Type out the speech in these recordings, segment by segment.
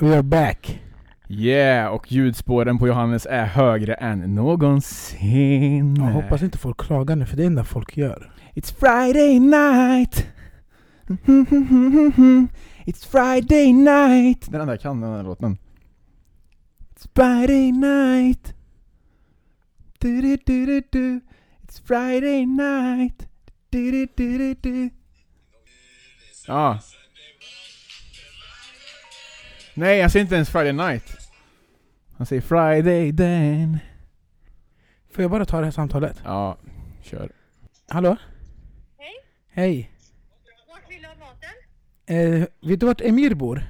We are back. Yeah, och ljudspåren på Johannes är högre än någonsin. Jag hoppas inte folk klagar nu, för det är det enda folk gör. It's Friday night. It's Friday night. Den enda jag kan den här låten. It's Friday night. Du, du, du, du, du. It's Friday night. Du, du, du, du, du. Ja. Nej, han säger inte ens Friday night. Han säger Friday then. Får jag bara ta det här samtalet? Ja, kör. Hallå? Hej. Hej. Vart vill du ha maten? Eh, vet du vart Emir bor?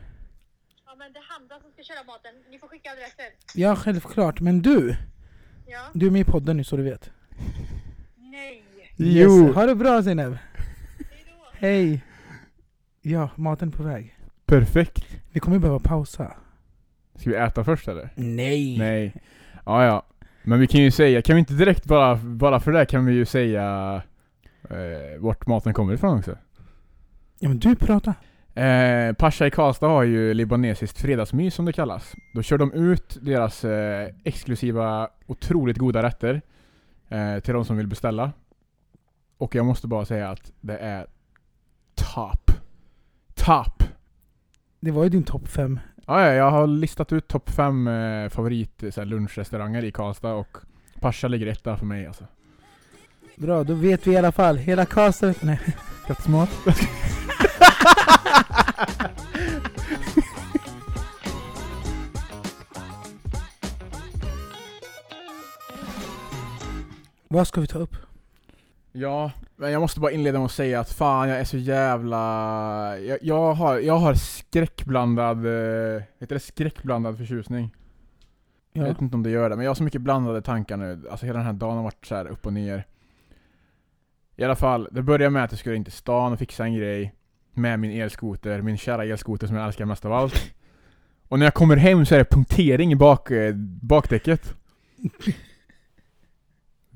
Ja men det är Hamza som ska köra maten. Ni får skicka adressen. Ja, självklart. Men du, Ja. du är med i podden nu så du vet. Nej. Jo. Ha det bra Zeynep. Hej. Ja, maten på väg. Perfekt. Vi kommer behöva pausa. Ska vi äta först eller? Nej. Nej. Ja, ja. Men vi kan ju säga, kan vi inte direkt bara, bara för det kan vi ju säga eh, vart maten kommer ifrån också. Ja men du prata. Eh, Pasha i Karlstad har ju libanesiskt fredagsmys som det kallas. Då kör de ut deras eh, exklusiva, otroligt goda rätter eh, till de som vill beställa. Och jag måste bara säga att det är top. Top! Det var ju din topp fem. Ja, ja, jag har listat ut topp fem eh, favorit så här, lunchrestauranger i Karlstad och Pasha ligger etta för mig alltså. Bra, då vet vi i alla fall. Hela casten... Nej. Kattsmat. Vad ska vi ta upp? Ja, men jag måste bara inleda med att säga att fan jag är så jävla... Jag, jag, har, jag har skräckblandad... Eh, heter det skräckblandad förtjusning? Jag Ja. vet inte om det gör det, men jag har så mycket blandade tankar nu. Alltså hela den här dagen har varit så här upp och ner. I alla fall, det började med att jag skulle in till stan och fixa en grej med min elskoter, min kära elskoter som jag älskar mest av allt. Och när jag kommer hem så är det punktering i bak, eh, bakdäcket.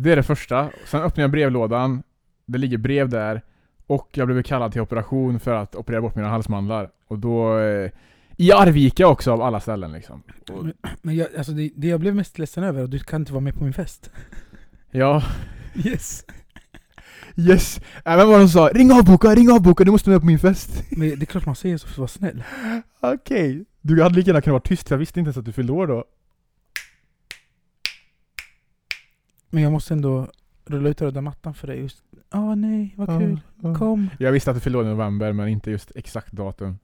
Det är det första. Sen öppnar jag brevlådan, det ligger brev där, och jag blev kallad till operation för att operera bort mina halsmandlar. Och då... Eh, I Arvika också av alla ställen liksom. Och, Men, men jag, alltså det, det jag blev mest ledsen över, och du kan inte vara med på min fest. ja, Yes. yes! Vem var det som sa 'Ring avboka, ring avboka, du måste med på min fest' Men det är klart man säger så för att vara snäll. Okej. Du hade lika gärna kunnat vara tyst, jag visste inte ens att du fyllde år då. Men jag måste ändå rulla ut röda mattan för dig. Just. Ah nej, vad kul. Kom. Jag visste att du fyllde år i november, men inte just exakt datum.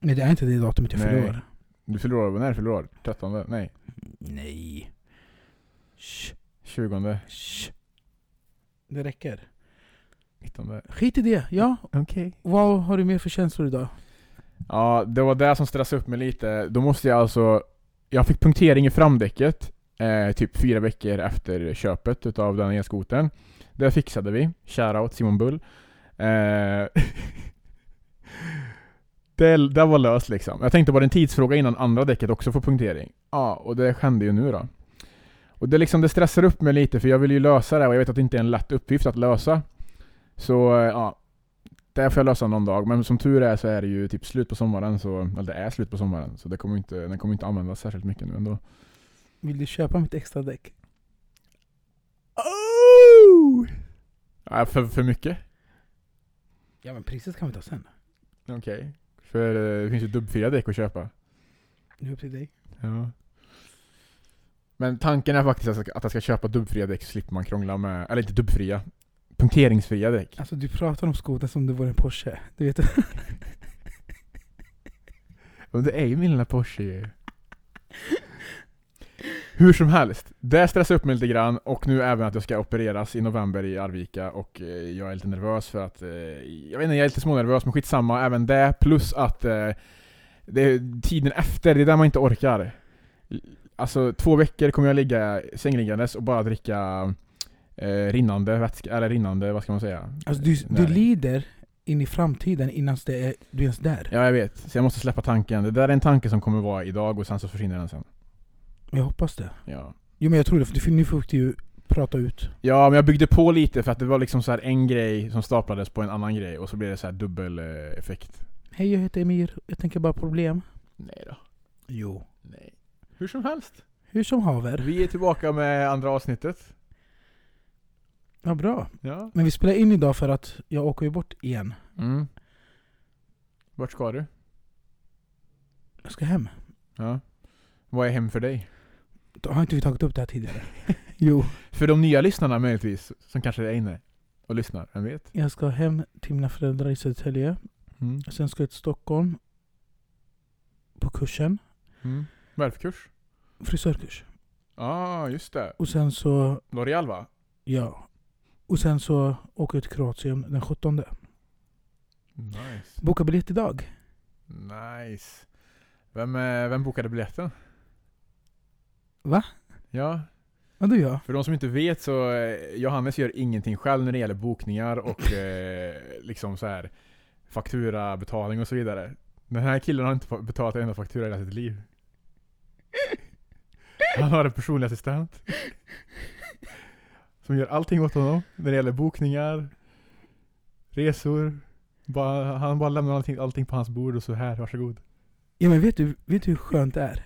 Nej det är inte det datumet jag Nej. fyller år. Du fyller år, när fyller du år? 13? Nej. Nej. Shh. 20? Shh. Det räcker. 19? Skit i det. Ja, Okej. vad har du mer för känslor idag? Ja, det var det som stressade upp mig lite. Då måste jag alltså... Jag fick punktering i framdäcket eh, typ fyra veckor efter köpet utav den elskotern. Det fixade vi. Shoutout Simon Bull. Eh, det, det var löst liksom. Jag tänkte bara en tidsfråga innan andra däcket också får punktering. Ja, och det hände ju nu då. Och det, liksom, det stressar upp mig lite för jag vill ju lösa det och jag vet att det inte är en lätt uppgift att lösa. Så eh, ja, det får jag lösa någon dag. Men som tur är så är det ju typ slut på sommaren, så, eller det är slut på sommaren. Så det kommer inte, den kommer inte användas särskilt mycket nu ändå. Vill du köpa mitt extra däck? Oh! Ja, för, för mycket? Ja men priset kan vi ta sen. Okej. För eh, det finns ju dubbfria däck att köpa. Det är upp till dig. Ja. Men tanken är faktiskt att jag ska- att jag ska köpa dubbfria däck så slipper man krångla med, eller inte dubbfria, punkteringsfria däck. Alltså du pratar om skotern som det vore en Porsche. Du vet Och det är ju min lilla Porsche ju. Hur som helst, det stressar upp mig lite grann och nu även att jag ska opereras i november i Arvika och eh, jag är lite nervös för att, eh, jag vet inte, jag är lite smånervös men skitsamma, även det plus att eh, det är tiden efter, det är där man inte orkar. Alltså två veckor kommer jag ligga sängliggandes och bara dricka rinnande vätska, eller rinnande, vad ska man säga? Alltså du, du lider in i framtiden innan det är, du är ens där. Ja jag vet, så jag måste släppa tanken. Det där är en tanke som kommer vara idag och sen så försvinner den sen. Jag hoppas det. Ja. Jo men jag tror det, för nu fick du ju prata ut. Ja, men jag byggde på lite för att det var liksom så här en grej som staplades på en annan grej och så blev det så här dubbel eh, effekt. Hej jag heter Emir, jag tänker bara problem. Nej då. Jo. Nej. Hur som helst. Hur som haver. Vi är tillbaka med andra avsnittet. Ja, bra. Ja. Men vi spelar in idag för att jag åker ju bort igen. Mm. Vart ska du? Jag ska hem. Ja. Vad är hem för dig? Har inte vi tagit upp det här tidigare? jo. För de nya lyssnarna möjligtvis, som kanske är inne och lyssnar, vem vet? Jag ska hem till mina föräldrar i Södertälje. Mm. Sen ska jag till Stockholm. På kursen. Mm. Vad är det för kurs? Frisörkurs. Ja, ah, just det. Och sen så, L'Oreal va? ja. Och sen så åker jag till Kroatien den 17. Nice. Boka biljett idag. Nice. Vem, eh, vem bokade biljetten? Va? Ja, Ja, du ja. för de som inte vet så eh, Johannes gör ingenting själv när det gäller bokningar och eh, liksom så här faktura, betalning och så vidare. Den här killen har inte fa- betalat en enda faktura i hela sitt liv. Han har en personlig assistent. Som gör allting åt honom när det gäller bokningar, resor. Bara, han bara lämnar allting, allting på hans bord och så här, varsågod. Ja men vet du, vet du hur skönt det är?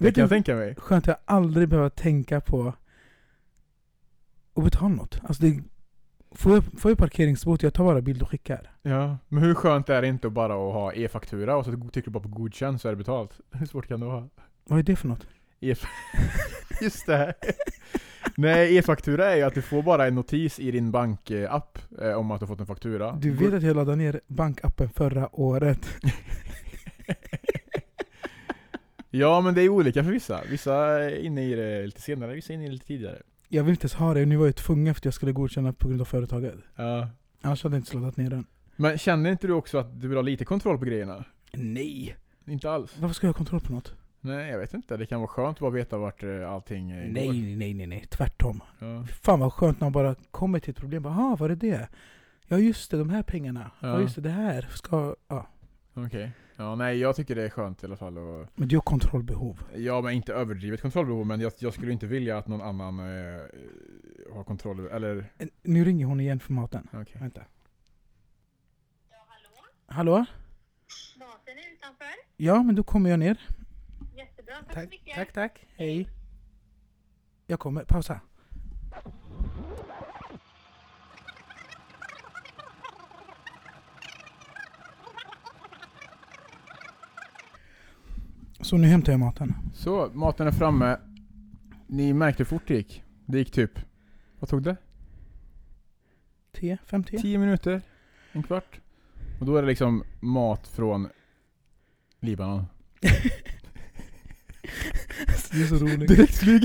Det Vet kan jag tänka mig. skönt jag aldrig behöver tänka på att betala något? Alltså det, får, jag, får jag parkeringsbot, jag tar bara bild och skickar. Ja, men hur skönt är det inte bara att ha e-faktura och så trycker du bara på godkänn så är det betalt? Hur svårt kan det vara? Vad är det för något? E Just det. Nej, e-faktura är ju att du får bara en notis i din bankapp eh, om att du fått en faktura. Du vet att jag laddade ner bankappen förra året. Ja, men det är olika för vissa. Vissa är inne i det lite senare, vissa är inne i det lite tidigare. Jag vill inte ens ha det, nu var jag tvungen för att jag skulle godkänna på grund av företaget. Ja. Annars hade jag inte laddat ner den. Men känner inte du också att du vill ha lite kontroll på grejerna? Nej! Inte alls? Varför ska jag ha kontroll på något? Nej, jag vet inte. Det kan vara skönt att bara veta vart eh, allting går. Nej, nej, nej, nej. Tvärtom. Ja. Fan vad skönt när man bara kommer till ett problem. Jaha, vad är det? Ja just det, de här pengarna. Ja, Ja. just det, det här ska... Ja. Okej. Ja, nej, jag tycker det är skönt i alla fall. Och, Men du har kontrollbehov. ja, men inte överdrivet kontrollbehov, men jag, jag skulle inte vilja att någon annan eh, har kontroll eller... Nu ringer hon igen för maten. Okej. Vänta. Ja, hallå? Hallå? Maten är utanför. Ja, men då kommer jag ner. Jättebra, tack, så Tack, mycket. tack, tack. Hej. Jag kommer. Pausa. Så nu hämtar jag maten. Så, maten är framme. Ni märkte hur fort det gick. Det gick typ... Vad tog det? 10, 5, 10. 10 minuter? En kvart? Och då är det liksom mat från Libanon. Det är så roligt. Direktflyg!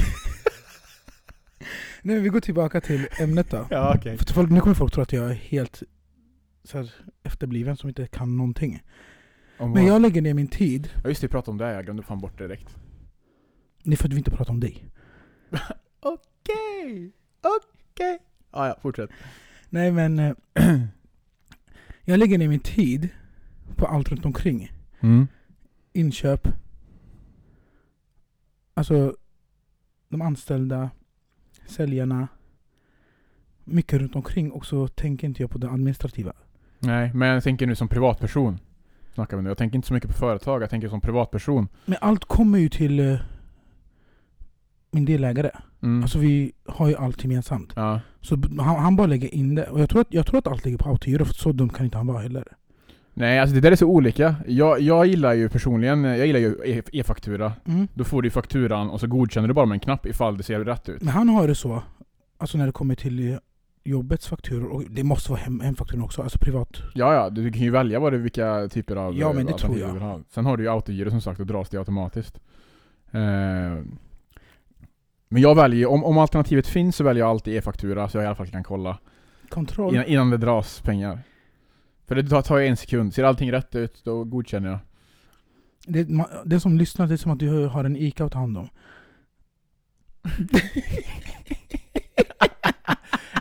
Nej, vi går tillbaka till ämnet då. ja, okej. För folk, nu kommer folk tro att jag är helt så här, efterbliven som inte kan någonting. Om Men vad? jag lägger ner min tid. Ja just det, vi pratade om det. Jag glömde fan bort det direkt. Det är för att vi inte pratar om dig. Okej! Okej! Ah, ja, fortsätt. Nej men... eh, jag lägger ner min tid på allt runt omkring. Mm. Inköp. Alltså de anställda, säljarna. Mycket runt omkring och så tänker inte jag på det administrativa. Nej, men jag tänker nu som privatperson. Snackar vi nu. Jag tänker inte så mycket på företag, jag tänker som privatperson. Men allt kommer ju till eh, min delägare. Mm. Alltså vi har ju allt gemensamt. ja. Så han, han bara lägger in det. Och jag tror att, jag tror att allt ligger på autogiro, för så dum kan inte han vara heller. Nej, alltså det där är så olika. Jag, jag gillar ju personligen, jag gillar ju e- e-faktura. Mm. Då får du fakturan och så godkänner du bara med en knapp ifall det ser rätt ut. Men han har det så, alltså när det kommer till eh, jobbets fakturor, och det måste vara hem, hemfakturan också, alltså privat. Ja, ja, du kan ju välja vad det, vilka typer av Ja, men eh, det tror alternativ jag. ha. Sen har du ju autogiro som sagt, och dras det automatiskt. Eh, men jag väljer om, om alternativet finns så väljer jag alltid e-faktura, så jag i alla fall kan kolla. Kontroll. Innan, innan det dras pengar. För det tar, ju en sekund. Ser allting rätt ut, då godkänner jag. Det, det som lyssnar, det är som att du har en ICA att ta hand om.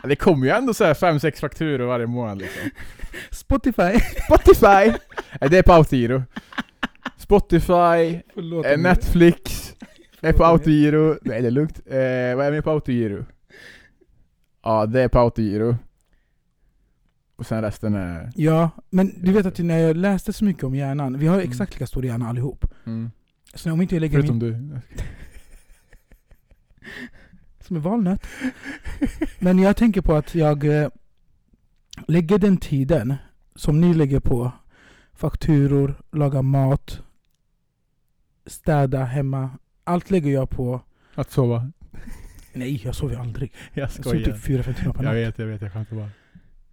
Det kommer ju ändå så här fem sex fakturor varje månad liksom. Spotify! Spotify! Nej, det är på autogiro. Spotify, Förlåt. eh, Netflix, är på autogiro. Nej det är lugnt. Eh, vad är med på autogiro? Ja, det är på autogiro. Och sen resten är... Ja, men du vet att när jag läste så mycket om hjärnan, vi har exakt lika stor hjärna allihop. Mm. Så om inte jag lägger Förutom min... du. Som en valnöt. Men jag tänker på att jag eh, lägger den tiden som ni lägger på fakturor, laga mat, städa hemma. Allt lägger jag på... Att sova. Nej, jag sover aldrig. Jag Jag sover typ fyra, fem timmar per Jag natt. vet, jag vet. Jag skämtar bara.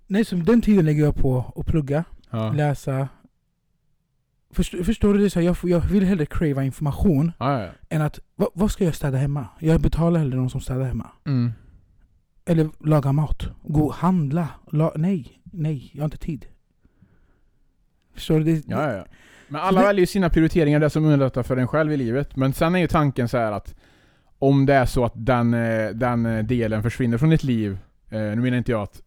Nej, så den tiden lägger jag på att plugga, Ja. läsa. Förstår, förstår du? Det så jag, jag vill hellre crava information Ja, ja, ja. än att vad, vad ska jag städa hemma? Jag betalar hellre någon som städar hemma. Mm. Eller laga mat. Gå och handla. La, nej, nej, jag har inte tid. Förstår du? Det, Ja, ja. Men alla det- väljer ju sina prioriteringar, det som underlättar för en själv i livet. Men sen är ju tanken så här att om det är så att den, eh, den eh, delen försvinner från ditt liv, eh, nu menar inte jag att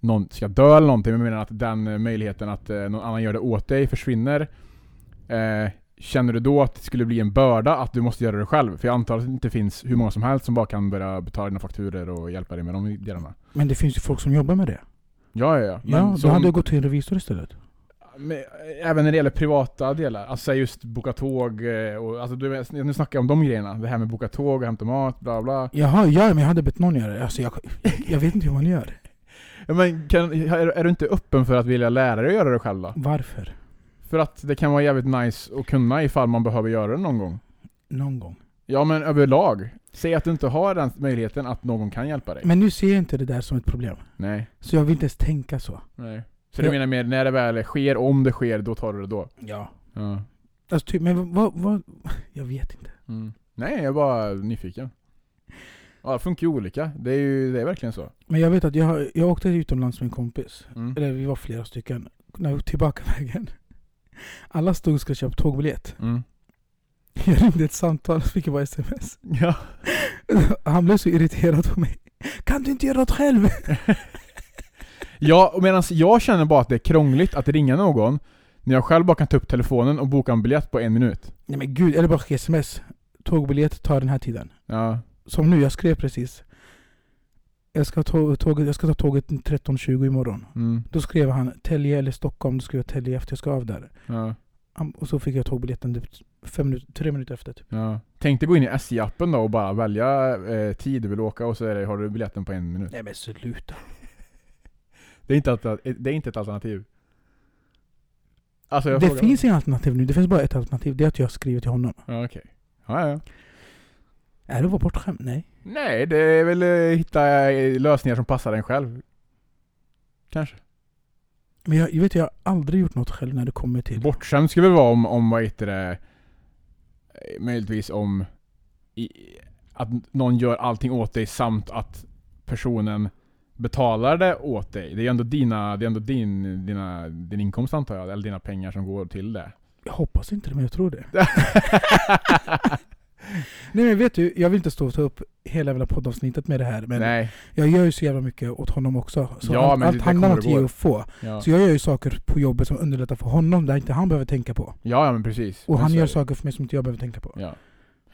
någon ska dö eller någonting, men jag menar att den möjligheten att någon annan gör det åt dig försvinner. Eh, känner du då att det skulle bli en börda att du måste göra det själv? För jag antar att det inte finns hur många som helst som bara kan börja betala dina fakturer och hjälpa dig med de delarna. Men det finns ju folk som jobbar med det. Ja, ja, ja. Men ja, då som- hade jag gått till en revisor istället. Men, eh, även när det gäller privata delar, alltså just boka tåg eh, och alltså du, nu snackar jag om de grejerna. Det här med boka tåg och hämta mat, bla bla. Jaha, ja, men jag hade bett någon göra det. Alltså, jag, jag vet inte hur man gör. Men kan, är, är du inte öppen för att vilja lära dig att göra det själv då? Varför? För att det kan vara jävligt nice att kunna ifall man behöver göra det någon gång. Någon gång. Ja men överlag. Säg att du inte har den möjligheten att någon kan hjälpa dig. Men nu ser jag inte det där som ett problem. Nej. Så jag vill inte ens tänka så. Nej. Så du menar mer när det väl sker, om det sker, då tar du det då? Ja. Ja. Alltså, typ, men vad, vad... Jag vet inte. Mm. Nej, jag är bara nyfiken. Ja, det funkar ju olika. Det är ju det är verkligen så. Men jag vet att jag, jag åkte utomlands med en kompis. Mm. Eller vi var flera stycken. När vi tillbaka vägen. Alla stod och skulle köpa tågbiljett. Mm. Jag ringde ett samtal och fick bara sms. Ja. Han blev så irriterad på mig. Kan du inte göra något själv? Ja, medan jag känner bara att det är krångligt att ringa någon när jag själv bara kan ta upp telefonen och boka en biljett på en minut. Nej men gud, eller bara skicka sms. Tågbiljett tar den här tiden. Ja. Som nu, jag skrev precis. Jag ska, ta tåget, jag ska ta tåget 13.20 imorgon. Mm. Då skrev han Tälje eller Stockholm, då skrev jag Tälje efter jag ska av där. Ja. Och så fick jag tågbiljetten typ fem minuter, tre minuter efter. Typ. Ja. Tänk dig gå in i SJ-appen då och bara välja eh, tid du vill åka och så är det, har du biljetten på en minut. Nej men sluta. Det är inte, ett, det är inte ett alternativ. Alltså Det frågar- finns inga alternativ nu, det finns bara ett alternativ. Det är att jag skriver till honom. Ja, okej. Ja, ja. Är det att vara bortskämd? Nej. Nej, det är väl eh, hitta eh, lösningar som passar en själv. Kanske. Men jag, jag vet, jag har aldrig gjort något själv när det kommer till... Bortskämd skulle väl vara om, om vad heter det, eh, möjligtvis om i, att någon gör allting åt dig samt att personen betalar det åt dig. Det är ändå dina, det är ändå din, dina, din inkomst antar jag, eller dina pengar som går till det. Jag hoppas inte det, men jag tror det. Nej men vet du, jag vill inte stå och ta upp hela jävla poddavsnittet med det här. Men Nej. jag gör ju så jävla mycket åt honom också. Så Ja, allt, allt handlar om att ge och få. Ja. Så jag gör ju saker på jobbet som underlättar för honom, där inte han behöver tänka på. ja, ja men precis. Och Men han gör saker för mig som inte jag behöver tänka på. Ja.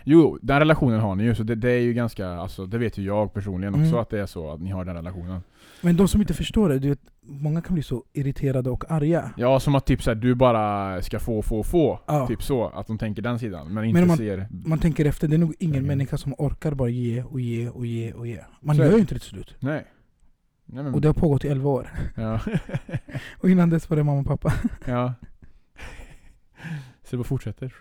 Jo, den relationen har ni ju, så det, det är ju ganska, alltså det vet ju jag personligen också Mm. att det är så att ni har den relationen. Men de som inte förstår det, du vet, många kan bli så irriterade och arga. Ja, som att typ såhär, du bara ska få, få, få. Ja. Typ så, att de tänker den sidan, men inte om man- ser... Man tänker efter, det är nog ingen människa som orkar bara ge och ge och ge och ge. Man Så gör ju inte det till slut. Nej. Nej men, Och det har pågått i 11 år. ja. Och innan dess var det mamma och pappa. ja. Så det bara fortsätter.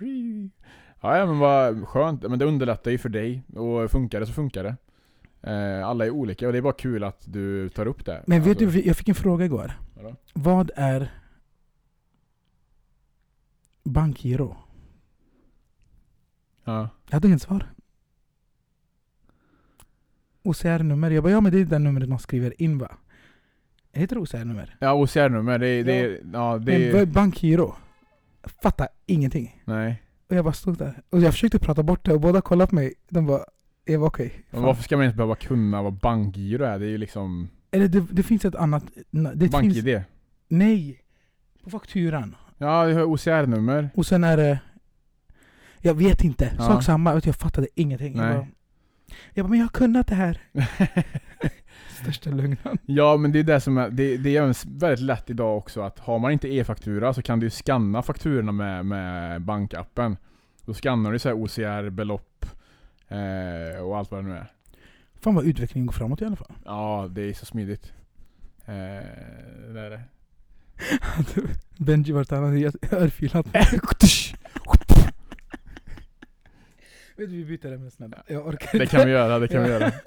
Ja, ja men vad skönt, men det underlättar ju för dig, och funkar det så funkar det. Eh, alla är olika och det är bara kul att du tar upp det. Men vet Alltså, du, jag fick en fråga igår. vadå? Vad är bankgiro? Ja. Jag hade inget svar. OCR-nummer. Jag bara, ja men det är det numret man skriver in va? Heter det OCR-nummer? Ja, OCR-nummer, det, är- det, Ja. är- ja, det Men är... bankgiro? Jag fattar ingenting. Nej. Och jag bara stod där. Och jag försökte prata bort det och båda kollade på mig. De bara, jag var okej. Men Fan. varför ska man ens behöva kunna vad bankgiro är? Det är ju liksom Eller det, det finns ett annat... Det finns, BankID. nej! På fakturan. Ja, vi har OCR-nummer. Och sen är det... Jag vet inte. Ja. Sak samma. Du, Jag fattade ingenting. Jag Nej. bara, jag bara, men jag har kunnat det här. Största lögnen. ja, men det är det som är, det, det är väldigt lätt idag också att har man inte e-faktura så kan du ju scanna fakturorna med, med bankappen. Då skannar du så OCR-belopp eh, och allt vad det nu är. Fan vad utvecklingen går framåt i alla fall. Ja, det är så smidigt. Eh, det är det. Benji vart han hade örfilat Vet du, vi byter ämne snälla. Jag orkar Det kan vi göra, det kan vi göra.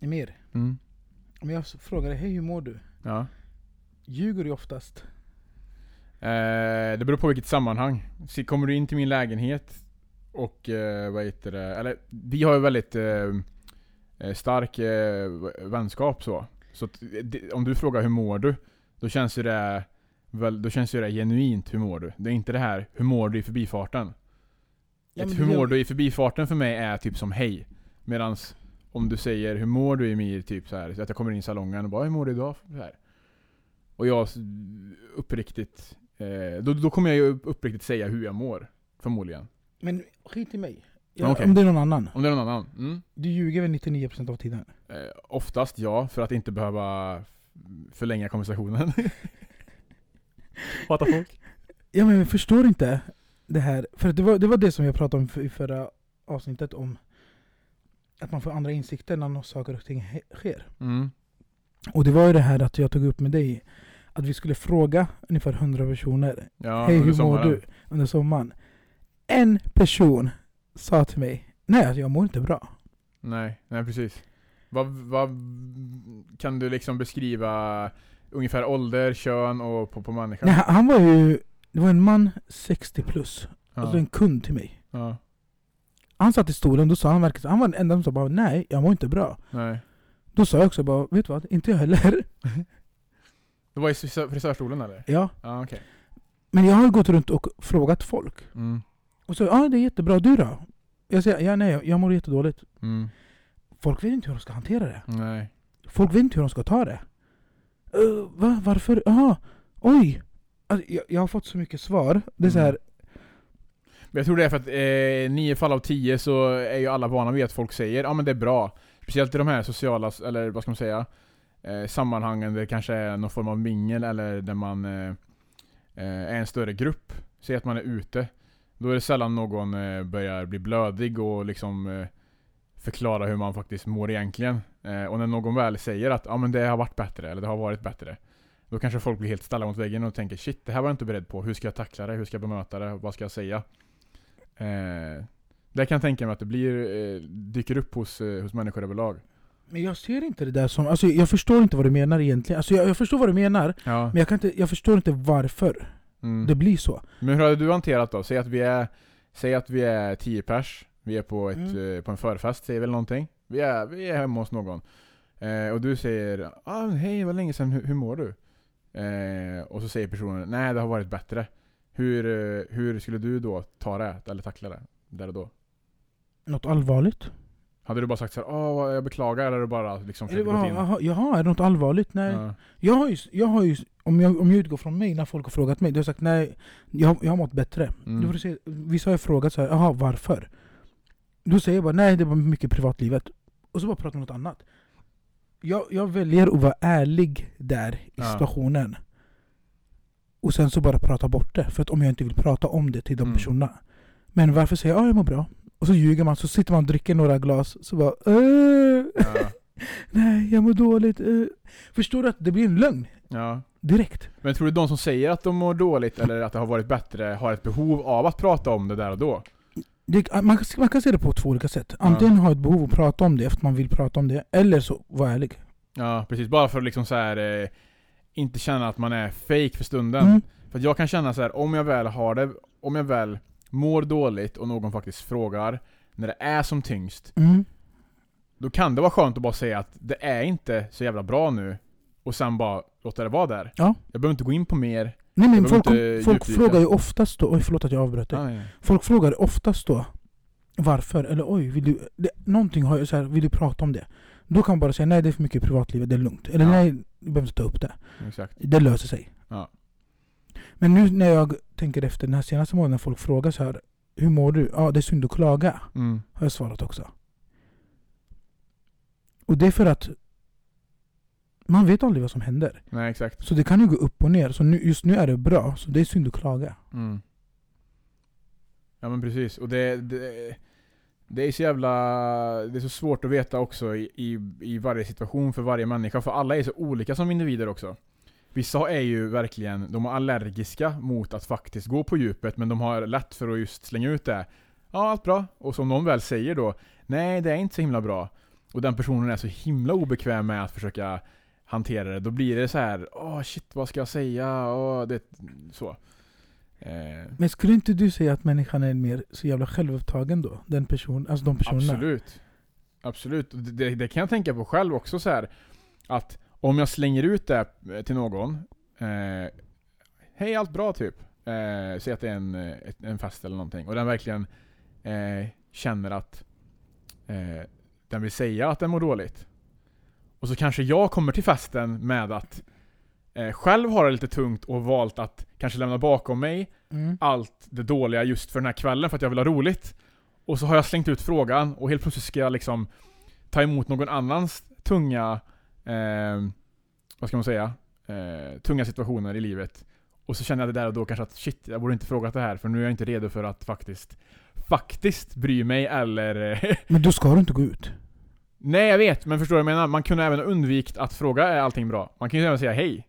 Emir, Mm. om jag frågar dig, hej hur mår du? Ja. Ljuger du oftast? Eh, det beror på vilket sammanhang. Kommer du in till min lägenhet och eh, vad heter det, eller vi har ju väldigt eh, eh, stark eh, vänskap så. Så att, det, om du frågar hur mår du? Då känns ju det väl, då känns ju det genuint hur mår du? Det är inte det här, hur mår du i förbifarten? Ja, Ett hur mår du i förbifarten för mig är typ som hej. Medans om du säger hur mår du Emir, typ så här, så att jag kommer in i salongen och bara hur mår du idag? Så här. Och jag uppriktigt, eh, då, då kommer jag ju uppriktigt säga hur jag mår. Förmodligen. Men skit i mig. Ja, Okej. Om det är någon annan. Om det är någon annan. Mm. Du ljuger väl 99% av tiden? Eh, oftast ja, för att inte behöva förlänga konversationen. Fattar folk? Ja men jag förstår inte det här. För det var det, var det som jag pratade om för- i förra avsnittet om att man får andra insikter när något saker och ting sker. Mm. Och det var ju det här att jag tog upp med dig att vi skulle fråga ungefär 100 personer Ja, Hej hur mår sommaren. du under sommaren? En person sa till mig Nej alltså, jag mår inte bra. Nej, nej precis. Vad, vad kan du liksom beskriva ungefär ålder, kön och på, på människan? Nej, han var ju Det var en man 60 plus, ja. alltså en kund till mig. ja. Han satt i stolen, då sa han verkligen Han var den enda som sa bara nej, jag mår inte bra. Nej. Då sa jag också bara, vet du vad? Inte jag heller. Det var i frisör- frisörstolen eller? Ja. Ja okej. Men jag har gått runt och frågat folk. Mm. Och så, ja ah, det är jättebra, du då? Jag säger, ja nej, jag mår jättedåligt. Mm. Folk vet inte hur de ska hantera det. Nej. Folk vet inte hur de ska ta det. Uh, va? Varför? Jaha, oj! Alltså, jag, jag har fått så mycket svar. Det är så här, Men jag tror det är för att eh, nio fall av tio så är ju alla vana vid att folk säger ja men det är bra. Speciellt i de här sociala, eller vad ska man säga, eh, sammanhangen där det kanske är någon form av mingel eller där man eh, eh, är en större grupp. Säg att man är ute. Då är det sällan någon eh, börjar bli blödig och liksom eh, förklara hur man faktiskt mår egentligen. Eh, och när någon väl säger att ja men det har varit bättre, eller det har varit bättre. Då kanske folk blir helt ställda mot väggen och tänker shit, det här var jag inte beredd på. Hur ska jag tackla det? Hur ska jag bemöta det? Vad ska jag säga? Eh, det kan jag tänka mig att det blir, eh, dyker upp hos, eh, hos människor överlag. men jag ser inte det där som, alltså jag förstår inte vad du menar egentligen. Alltså jag, jag förstår vad du menar, Ja. men jag, kan inte, jag förstår inte varför Mm. det blir så. Men hur hade du hanterat då? Säg att vi är, säg att vi är 10 pers, vi är på, ett, Mm. eh, på en förfest, säger väl någonting. Vi är, vi är hemma hos någon. Eh, och du säger ah, hej, vad länge sedan, hur, hur mår du? Eh, och så säger personen nej, det har varit bättre. Hur, eh, hur skulle du då ta det, eller tackla det, där och då? Något allvarligt? Hade du bara sagt så här, åh, jag beklagar, eller bara liksom Eller, försökt gå in? jaha, är det något allvarligt? Nej. Ja. Jag har ju, jag har ju om, jag, om jag utgår från mig när folk har frågat mig, då har jag sagt nej, jag, jag har mått bättre. Mm. Då får vissa har ju frågat så här, jaha varför? Då säger jag bara nej, det var mycket privatlivet. Och så bara pratar om något annat. Jag, jag väljer att vara ärlig där i Ja. situationen. Och sen så bara prata bort det, för att om jag inte vill prata om det till de Mm. personerna. Men varför säger jag ja, jag mår bra? Och så ljuger man, så sitter man och dricker några glas, så bara äh, Ja. Nej, jag mår dåligt. äh. Förstår du att det blir en lögn? ja. Direkt. Men tror du de som säger att de mår dåligt eller att det har varit bättre har ett behov av att prata om det där och då? Det, man, kan- man kan se det på två olika sätt. Antingen ha ett behov att prata om det efter man vill prata om det, eller så vara ärlig. Ja, precis. Bara för att liksom så här, eh, inte känna att man är fake för stunden. Mm. För jag kan känna så här, om jag väl har det, om jag väl mår dåligt och någon faktiskt frågar när det är som tyngst, Mm. då kan det vara skönt att bara säga att det är inte så jävla bra nu, och sen bara låta det vara där. Ja. Jag behöver inte gå in på mer. Nej men folk, folk frågar ju oftast då, oj förlåt att jag avbröt dig. Ah, ja. Folk frågar oftast då varför, eller oj, vill du, det, någonting har jag så här, vill du prata om det? Då kan man bara säga nej det är för mycket i privatlivet, det är lugnt. Eller Ja. nej, du behöver inte ta upp det. Exakt. Det löser sig. Ja. Men nu när jag tänker efter den här senaste månaden när folk frågar så här Hur mår du? Ja det är synd att klaga. Mm. Har jag svarat också. Och det är för att man vet aldrig vad som händer. Nej, exakt. Så det kan ju gå upp och ner. Så nu, just nu är det bra, så det är synd att klaga. Mm. Ja men precis, och det, det, det är så jävla... Det är så svårt att veta också i, i, i varje situation för varje människa, för alla är så olika som individer också. Vissa är ju verkligen, de är allergiska mot att faktiskt gå på djupet, men de har lätt för att just slänga ut det. Ja, allt bra. Och som någon väl säger då, nej det är inte så himla bra. Och den personen är så himla obekväm med att försöka hantera det, då blir det så här, åh shit vad ska jag säga? Åh, det, så. Eh, Men skulle inte du säga att människan är mer så jävla självupptagen då? Den person, alltså de personerna? Absolut. Absolut. Det, det kan jag tänka på själv också så här att om jag slänger ut det till någon, eh, hej allt bra typ. Eh, säg att det är en, en fest eller någonting, och den verkligen eh, känner att eh, den vill säga att den mår dåligt. Och så kanske jag kommer till festen med att eh, själv har det lite tungt och valt att kanske lämna bakom mig Mm. allt det dåliga just för den här kvällen för att jag vill ha roligt. Och så har jag slängt ut frågan och helt plötsligt ska jag liksom ta emot någon annans tunga, eh, vad ska man säga, eh, tunga situationer i livet. Och så känner jag det där och då kanske att shit, jag borde inte frågat det här för nu är jag inte redo för att faktiskt, faktiskt bry mig eller eh, Men då ska du inte gå ut. Nej jag vet, men förstår du vad jag menar? Man kunde även undvikit att fråga är allting bra? Man kan ju även säga hej.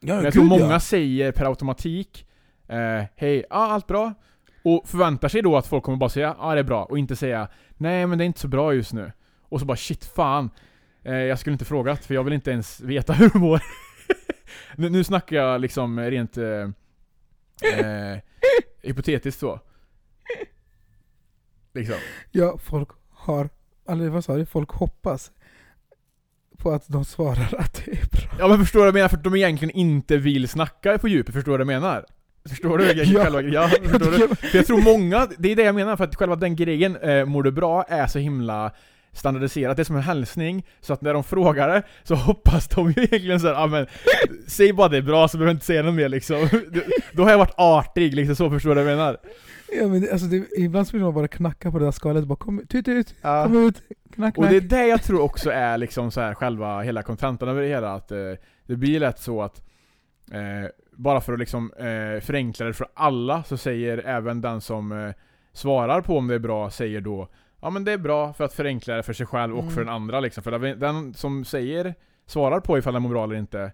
Ja, Men jag tror många säger per automatik eh, Hej, ja allt bra. Och förväntar sig då att folk kommer bara säga ja det är bra och inte säga nej men det är inte så bra just nu. Och så bara shit fan. Eh, jag skulle inte frågat för jag vill inte ens veta hur du mår. nu, nu snackar jag liksom rent eh, eh, hypotetiskt så. Liksom. Ja, folk har, eller vad sa du? Folk hoppas på att de svarar att det är bra. Ja men förstår du vad jag menar? För att de egentligen inte vill snacka på djupet, förstår du vad jag menar? Förstår du? Ja. Själva, ja, förstår du? För jag tror många, det är det jag menar, för att själva den grejen, eh, mår du bra, är så himla standardiserat, det är som en hälsning, så att när de frågar det, så hoppas de ju egentligen såhär, ah, men säg bara det är bra så behöver jag inte säga något mer liksom. Då har jag varit artig, liksom så förstår du vad jag menar? Ja, men det, alltså det, ibland vill man bara knacka på det där skalet, bara kom ut, ut, Ja. kom ut, knack, Och knack. det är det jag tror också är liksom så här själva hela kontentan över det hela, att eh, det blir lätt så att eh, bara för att liksom eh, förenkla det för alla så säger även den som eh, svarar på om det är bra, säger då Ja men det är bra för att förenkla det för sig själv och Mm. för den andra liksom. För den- den som säger, svarar på ifall den mår bra eller inte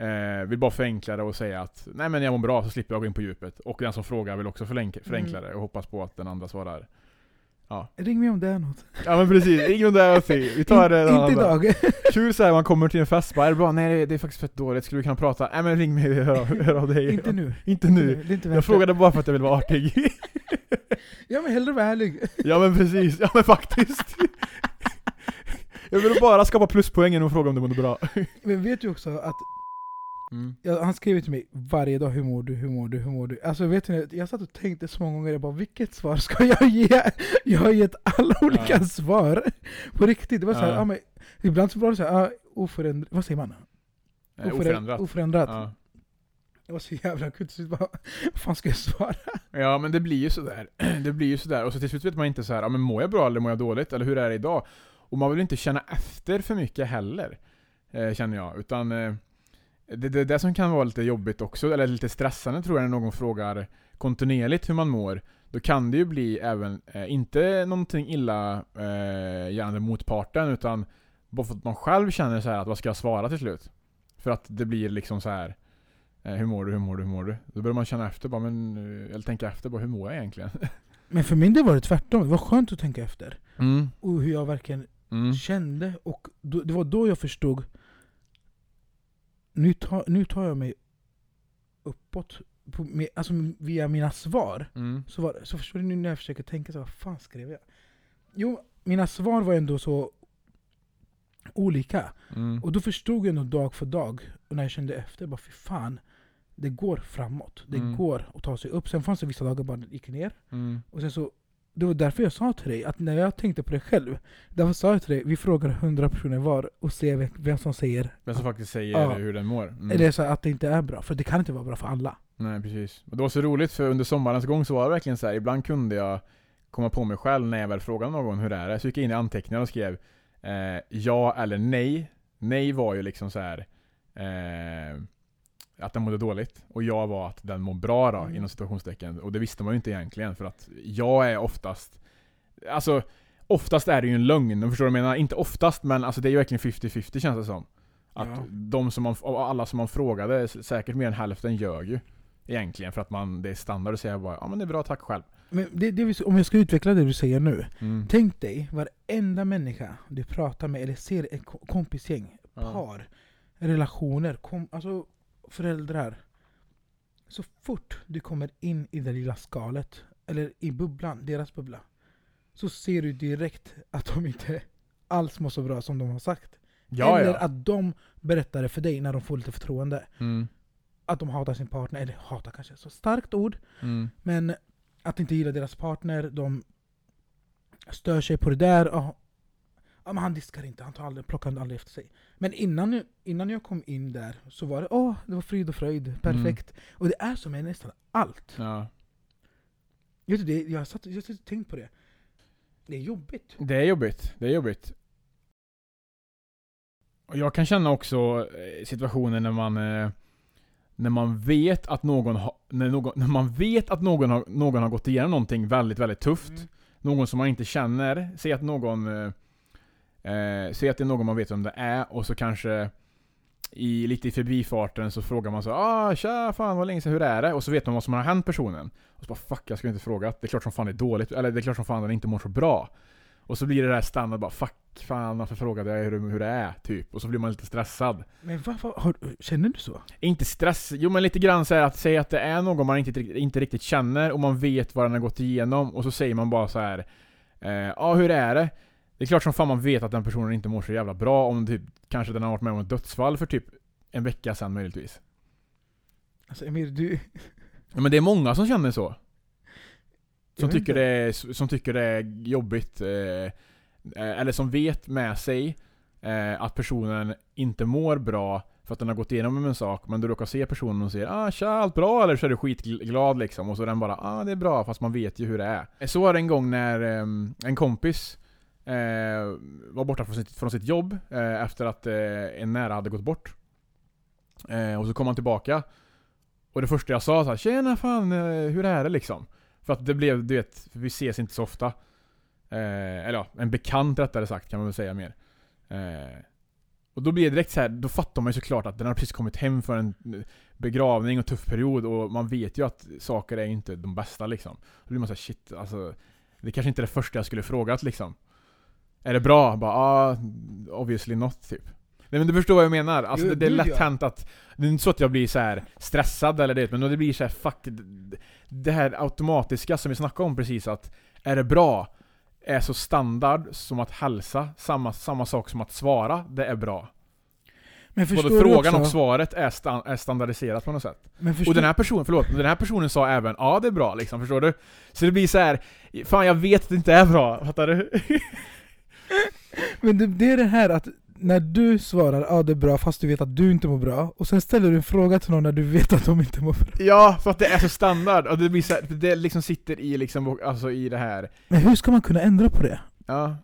eh, Vill bara förenkla det och säga att Nej men jag mår bra så slipper jag gå in på djupet. Och den som frågar vill också förlänk- förenkla Mm. det och hoppas på att den andra svarar Ring mig om det är något. Ja men precis, ingen där och se. Vi tar det inte idag. Kul såhär, man kommer till en fest bara, är det bra? Nej det är, det är faktiskt fett dåligt, skulle vi kunna prata? Nej men ring mig och hör, hör av dig. inte nu. Inte nu. Det är inte Jag frågade bara för att jag vill vara artig. Ja men hellre vara ärlig. ja men precis, ja men faktiskt. jag vill bara skapa pluspoängen och fråga om det mådde bra. Men vet du också att Mm. Ja, han skriver till mig varje dag, hur mår du, hur mår du, hur mår du? Alltså vet ni, jag satt och tänkte så många gånger, jag bara vilket svar ska jag ge? Jag har gett alla olika Ja. svar. På riktigt, det var så här, Ja. ja. men, ibland så var det så här, ah, oförändrat, vad säger man? Oföränd- Oförändrat. oförändrat. Ja. Det var så jävla till slut bara, vad fan ska jag svara? ja men det blir ju sådär. Det blir ju sådär. Och så till slut vet man inte så här, ja men mår jag bra eller mår jag dåligt? Eller hur är det idag? Och man vill inte känna efter för mycket heller. Eh, känner jag. Utan eh, det, det är det som kan vara lite jobbigt också, eller lite stressande tror jag när någon frågar kontinuerligt hur man mår. Då kan det ju bli även, eh, inte någonting illa eh, gärande motparten, utan bara för att man själv känner så att vad ska jag svara till slut? För att det blir liksom så här eh, hur mår du, hur mår du, hur mår du? Då börjar man känna efter bara, men, eh, eller tänka efter bara, hur mår jag egentligen? Men för min del var det tvärtom, det var skönt att tänka efter. Mm. Och hur jag verkligen Mm. kände, och då, det var då jag förstod nu tar, nu tar jag mig uppåt, på, med, alltså via mina svar. Mm. Så, var, så förstår du nu när jag försöker tänka så vad fan skrev jag? Jo, mina svar var ändå så olika. Mm. Och då förstod jag ändå dag för dag, och när jag kände efter, bara fy fan. Det går framåt, det Mm. går att ta sig upp. Sen fanns det vissa dagar bara det gick ner. Mm. Och sen så, det var därför jag sa till dig, att när jag tänkte på det själv, därför sa jag till dig, vi frågar 100 personer var och ser vem- som säger Vem som faktiskt säger Ja. hur den mår. Mm. eller så att det inte är bra. För det kan inte vara bra för alla. Nej precis. Och det var så roligt för under sommarens gång så var det verkligen så här. ibland kunde jag komma på mig själv när jag väl frågade någon hur det är. Så gick jag in i anteckningarna och skrev eh, ja eller nej. Nej var ju liksom så här. Eh, att den mådde dåligt. Och jag var att den mår bra då, Mm. inom situationstecken. Och det visste man ju inte egentligen, för att jag är oftast... Alltså, oftast är det ju en lögn, förstår du vad jag menar? Inte oftast, men alltså det är ju verkligen 50-50 känns det som. Att Ja. de som man, alla som man frågade, säkert mer än hälften ljög ju. Egentligen, för att man, det är standard att säga bara ja men det är bra, tack själv. Men det, det, om jag ska utveckla det du säger nu. Mm. Tänk dig varenda människa du pratar med eller ser ett ko- kompisgäng, Ja. par, relationer, kom, alltså föräldrar. Så fort du kommer in i det lilla skalet, eller i bubblan, deras bubbla, så ser du direkt att de inte alls mår så bra som de har sagt. Ja, eller ja. att de berättar det för dig när de får lite förtroende. Mm. Att de hatar sin partner, eller hatar kanske så starkt ord, Mm. men att inte gilla deras partner, de stör sig på det där. Ja, men han diskar inte, han tar aldrig, plockar aldrig efter sig. Men innan, innan jag kom in där så var det åh, det var frid och fröjd, perfekt. Och det är så med nästan allt. Ja. Vet du, det, jag har satt, jag har satt och tänkt på det. Det är jobbigt. Det är jobbigt. Det är jobbigt. Och jag kan känna också eh, situationer när man eh, när man vet att någon har, när, någon, när man vet att någon har, någon har gått igenom någonting väldigt, väldigt tufft. Mm. Någon som man inte känner. Säg att någon eh, Säg att det är någon man vet vem det är och så kanske i, lite i förbifarten så frågar man så ah tja, fan vad länge sedan, hur är det? Och så vet man vad som har hänt personen. Och så bara fuck, jag skulle inte frågat. Det är klart som fan det är dåligt, eller det är klart som fan den inte mår så bra. Och så blir det där standard bara fuck, fan varför frågade jag hur, hur det är? Typ. Och så blir man lite stressad. Men varför, har, känner du så? Inte stress, jo men lite grann så att säga att det är någon man inte, inte riktigt känner och man vet vad den har gått igenom och så säger man bara så här. eh, Ja, hur är det? Det är klart som fan man vet att den personen inte mår så jävla bra om typ, kanske den har varit med om ett dödsfall för typ en vecka sedan möjligtvis. Alltså Emir, du... Ja, men det är många som känner så. Som tycker, det är, som tycker det är jobbigt. Eh, eh, eller som vet med sig eh, att personen inte mår bra för att den har gått igenom en sak, men du råkar se personen och säger ah tja, allt bra? Eller så är du skitglad liksom, och så är den bara ah det är bra, fast man vet ju hur det är. Så var det en gång när ehm, en kompis eh, var borta från sitt, från sitt jobb eh, efter att eh, en nära hade gått bort. Eh, och så kom han tillbaka. Och det första jag sa så här, Tjena fan, eh, hur är det liksom? För att det blev, du vet, vi ses inte så ofta. Eh, eller ja, en bekant rättare sagt kan man väl säga mer. Eh, och då blir det direkt så här, då fattar man ju såklart att den har precis kommit hem för en eh, begravning och tuff period och man vet ju att saker är inte de bästa liksom. Då blir man såhär shit, alltså Det kanske inte är det första jag skulle frågat liksom. Är det bra? Bara ah, obviously not typ. Nej men du förstår vad jag menar? Alltså Jo, det, det är lätt ja. hänt att Det är inte så att jag blir så här stressad eller det, men det blir så här fuck det- här automatiska som vi snackade om precis att Är det bra? Är så standard som att hälsa, samma, samma sak som att svara, det är bra. Men Både frågan och svaret är, sta, är standardiserat på något sätt. Och den här personen, förlåt, den här personen sa även ja det är bra liksom, förstår du? Så det blir så här, fan jag vet att det inte är bra, fattar du? Men det, det är det här att när du svarar ja det är bra fast du vet att du inte mår bra, och sen ställer du en fråga till någon när du vet att de inte mår bra. ja, för att det är så standard, och det blir så här, det liksom sitter i liksom, alltså i det här Men hur ska man kunna ändra på det? Ja.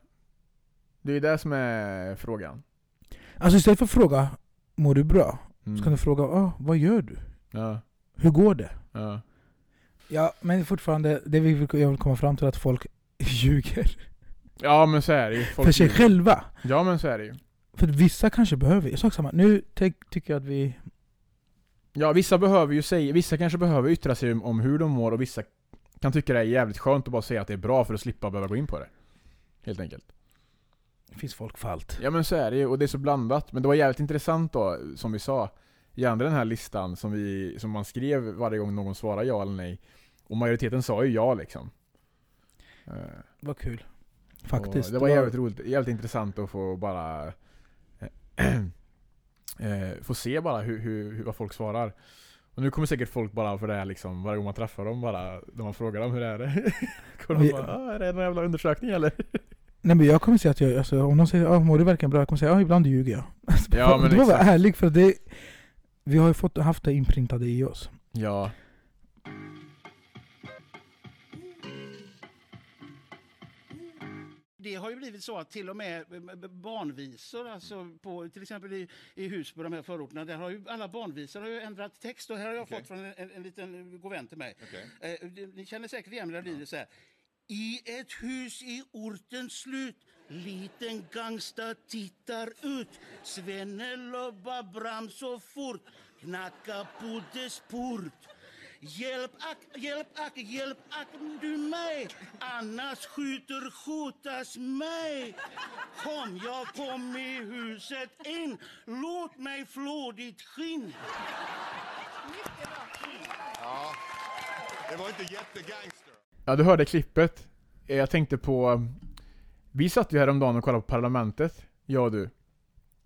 Det är det som är frågan. Alltså istället för att fråga mår du bra? Mm. Så kan du fråga ah, vad gör du? Ja, Hur går det? ja. Ja, men fortfarande, det vi vill, jag vill komma fram till att folk ljuger. Ja men så är det ju. Folk för sig själva. Ja men så är det ju. För vissa kanske behöver, sak samma. Nu ty- tycker jag att vi... Ja, vissa behöver ju säga, vissa kanske behöver yttra sig om, hur de mår och vissa kan tycka det är jävligt skönt att bara säga att det är bra för att slippa behöva gå in på det. Helt enkelt. Det finns folk för allt. Ja men så är det ju, och det är så blandat. Men det var jävligt intressant då, som vi sa. Gärna den här listan som, vi, som man skrev varje gång någon svarade ja eller nej. Och majoriteten sa ju ja liksom. Eh, Vad kul. Faktiskt. Och det var jävligt roligt, jävligt intressant att få bara eh, Få se bara hur, hur, hur, vad folk svarar. Och nu kommer säkert folk bara för det här liksom, varje gång man träffar dem bara, när man frågar dem hur det är det Kommer de bara ah, är det en jävla undersökning eller? Nej men jag kommer säga att jag, alltså, om någon säger ah, mår du verkligen bra? Jag kommer säga ja ibland ljuger jag. Alltså, Ja, men det var bara exakt. ärlig för det, vi har ju fått, haft det inprintade i oss. Ja. Det har ju blivit så att till och med eh, barnvisor, alltså på, till exempel i, i Husby, de här förorterna, där har ju alla barnvisor har ju ändrat text. Och här har jag Okej. fått från en, en, en liten god vän till mig. Okej. Eh, det- ni känner säkert igen det, lyder så här. I ett hus i ortens slut Liten gangsta tittar ut Svenne lobbar bram så fort Knacka på dess port Hjälp ack, hjälp ack, hjälp ack du mig Annars skjuter skjutas mig Kom, jag kom i huset in Låt mig flå ditt skinn Ja. Det var inte jättegangster. Ja, du hörde klippet. Eh, Jag tänkte på... Vi satt ju häromdagen och kollade på Parlamentet, jag och du.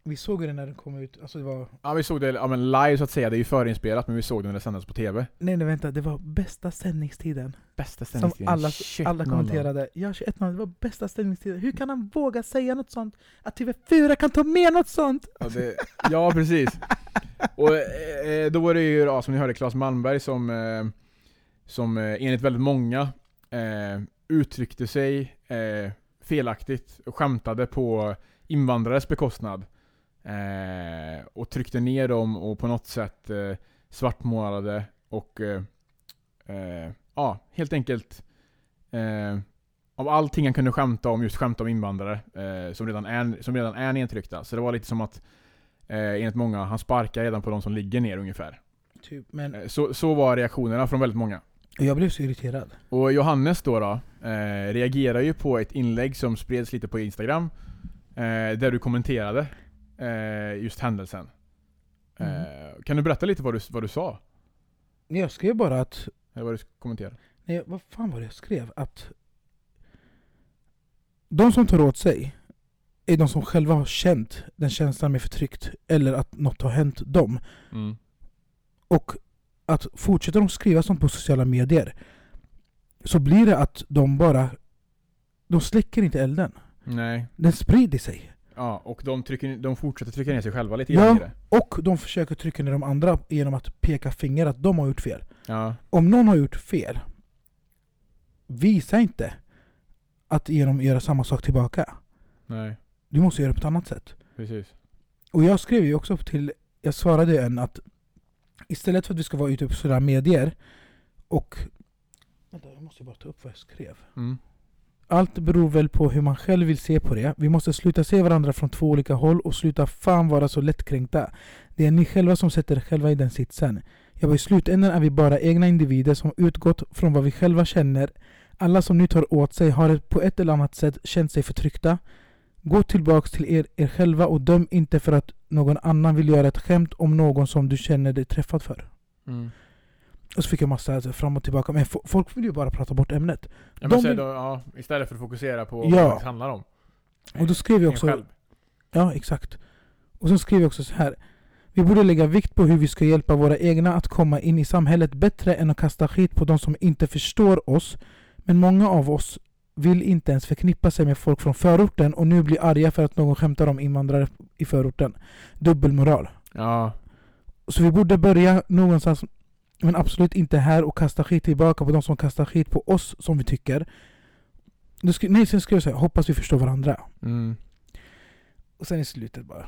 Vi såg det när den kom ut. Alltså det var... Ja, vi såg det ja, men live så att säga, det är ju förinspelat, men vi såg det när det sändes på TV. Nej nej vänta, det var bästa sändningstiden. Bästa Som sändningstiden. alla, 21.00. alla kommenterade. Ja 21.00, det var bästa sändningstiden. Hur kan han våga säga något sånt? Att TV4 kan ta med något sånt? Ja, det, ja precis. Och eh, då var det ju, ja, som ni hörde, Claes Malmberg som, eh, som eh, enligt väldigt många eh, uttryckte sig eh, felaktigt och skämtade på invandrares bekostnad. Eh, och tryckte ner dem och på något sätt eh, svartmålade och eh, eh, ja, helt enkelt eh, av allting han kunde skämta om, just skämta om invandrare eh, som, redan är, som redan är nedtryckta. Så det var lite som att, eh, enligt många, han sparkar redan på de som ligger ner ungefär. Typ. Men så, så var reaktionerna från väldigt många. jag blev så irriterad. Och Johannes då, då eh, reagerar ju på ett inlägg som spreds lite på Instagram, eh, där du kommenterade eh, just händelsen. Eh, kan du berätta lite vad du, vad du sa? Jag skrev bara att... Eller vad du kommenterade? Nej, vad fan var det jag skrev? Att... De som tar åt sig är de som själva har känt den känslan med förtryckt eller att något har hänt dem. Mm. Och att fortsätter de skriva sånt på sociala medier så blir det att de bara... De släcker inte elden. Nej. Den sprider sig. Ja, och de, trycker, de fortsätter trycka ner sig själva lite grann Ja. i det. Och de försöker trycka ner de andra genom att peka finger att de har gjort fel. Ja. Om någon har gjort fel, visa inte att genom göra samma sak tillbaka. Nej, Du måste göra det på ett annat sätt. precis. Och jag skrev ju också till, jag svarade en att istället för att vi ska vara ute på sociala medier och... Vänta, jag måste bara ta upp vad jag skrev. Mm. Allt beror väl på hur man själv vill se på det. Vi måste sluta se varandra från två olika håll och sluta fan vara så lättkränkta. Det är ni själva som sätter er själva i den sitsen. Jag I slutändan är vi bara egna individer som utgått från vad vi själva känner. Alla som nu tar åt sig har på ett eller annat sätt känt sig förtryckta. Gå tillbaks till er, er själva och döm inte för att någon annan vill göra ett skämt om någon som du känner dig träffad för. Mm. Och så fick jag massa alltså, fram och tillbaka. Men fo- folk vill ju bara prata bort ämnet. Ja, men vill- då, ja, istället för att fokusera på Ja. vad det faktiskt handlar om. Och då skrev jag också... själv. Ja, exakt. Och så skrev jag också så här. Vi borde lägga vikt på hur vi ska hjälpa våra egna att komma in i samhället bättre än att kasta skit på de som inte förstår oss. Men många av oss vill inte ens förknippa sig med folk från förorten och nu blir arga för att någon skämtar om invandrare i förorten. Dubbelmoral. Ja, Så vi borde börja någonstans, men absolut inte här och kasta skit tillbaka på de som kastar skit på oss som vi tycker. Skri- nej, sen skrev jag så här, hoppas vi förstår varandra. mm. Och sen i slutet bara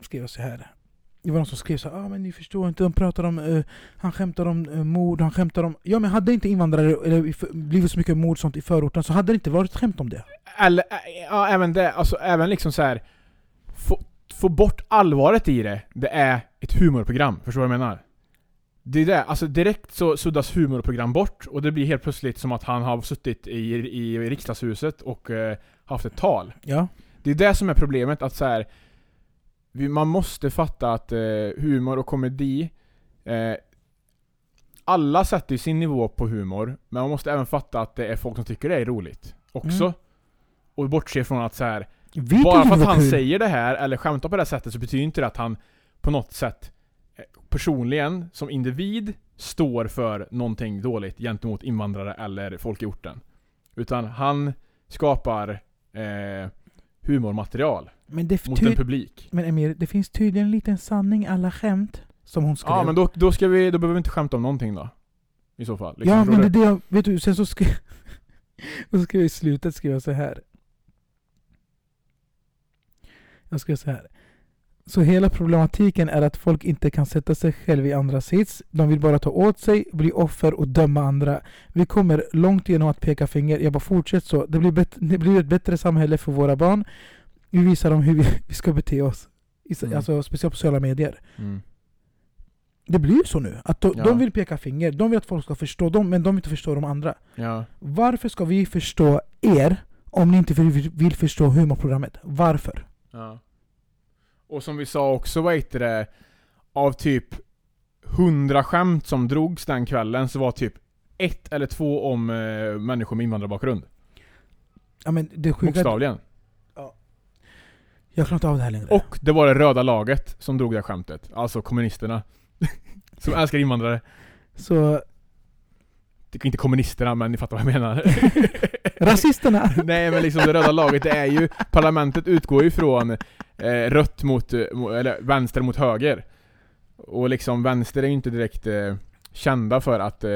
skrev jag så här. Det var någon som skrev så här, ah, men ni förstår inte, de pratar om, eh, han skämtar om uh, mord, han skämtar om... Ja men hade inte invandrare eller för- blivit så mycket mord sånt i förorten så hade det inte varit skämt om det. Eller, ä- ja även det, alltså även liksom så här. Få, få bort allvaret i det, det är ett humorprogram, förstår du vad jag menar? Det är det, alltså direkt så suddas humorprogram bort och det blir helt plötsligt som att han har suttit i, i riksdagshuset och eh, haft ett tal. Ja. Det är det som är problemet, att så här, vi, man måste fatta att eh, humor och komedi eh, Alla sätter ju sin nivå på humor, men man måste även fatta att det är folk som tycker det är roligt också. Mm. Och bortse från att så här, bara för att han kul. säger det här, eller skämtar på det här sättet, så betyder inte det att han på något sätt personligen, som individ, står för någonting dåligt gentemot invandrare eller folk i orten. Utan han skapar eh, humormaterial mot en publik. men Emir, det finns tydligen en liten sanning alla skämt som hon skrev. Ja men då, då ska vi, då behöver vi inte skämta om någonting då. I så fall. Liksom, ja men det är det jag, vet du, sen så skrev, och så skrev jag i slutet skrev jag så här. Jag ska säga här. Så hela problematiken är att folk inte kan sätta sig själv i andra sits. De vill bara ta åt sig, bli offer och döma andra. Vi kommer långt genom att peka finger. Jag bara fortsätt så. Det blir, bet- det blir ett bättre samhälle för våra barn. Vi visar dem hur vi, vi ska bete oss. Mm. Alltså speciellt på sociala medier. Mm. Det blir ju så nu. Att de, Ja. de vill peka finger. De vill att folk ska förstå dem, men de vill inte förstå de andra. Ja. Varför ska vi förstå er om ni inte vill, vill förstå humorprogrammet? Varför? Ja. Och som vi sa också, vad heter det? Av typ 100 skämt som drogs den kvällen så var typ ett eller två om eh, människor med invandrarbakgrund. Ja, men det sjuka, Bokstavligen. jag klarar inte av det här längre. Och det var det röda laget som drog det här skämtet. Alltså kommunisterna. som älskar invandrare. Så inte kommunisterna, men ni fattar vad jag menar. rasisterna! Nej men liksom det röda laget, det är ju, parlamentet utgår ju från eh, rött mot, eh, eller vänster mot höger. Och liksom vänster är ju inte direkt eh, kända för att eh,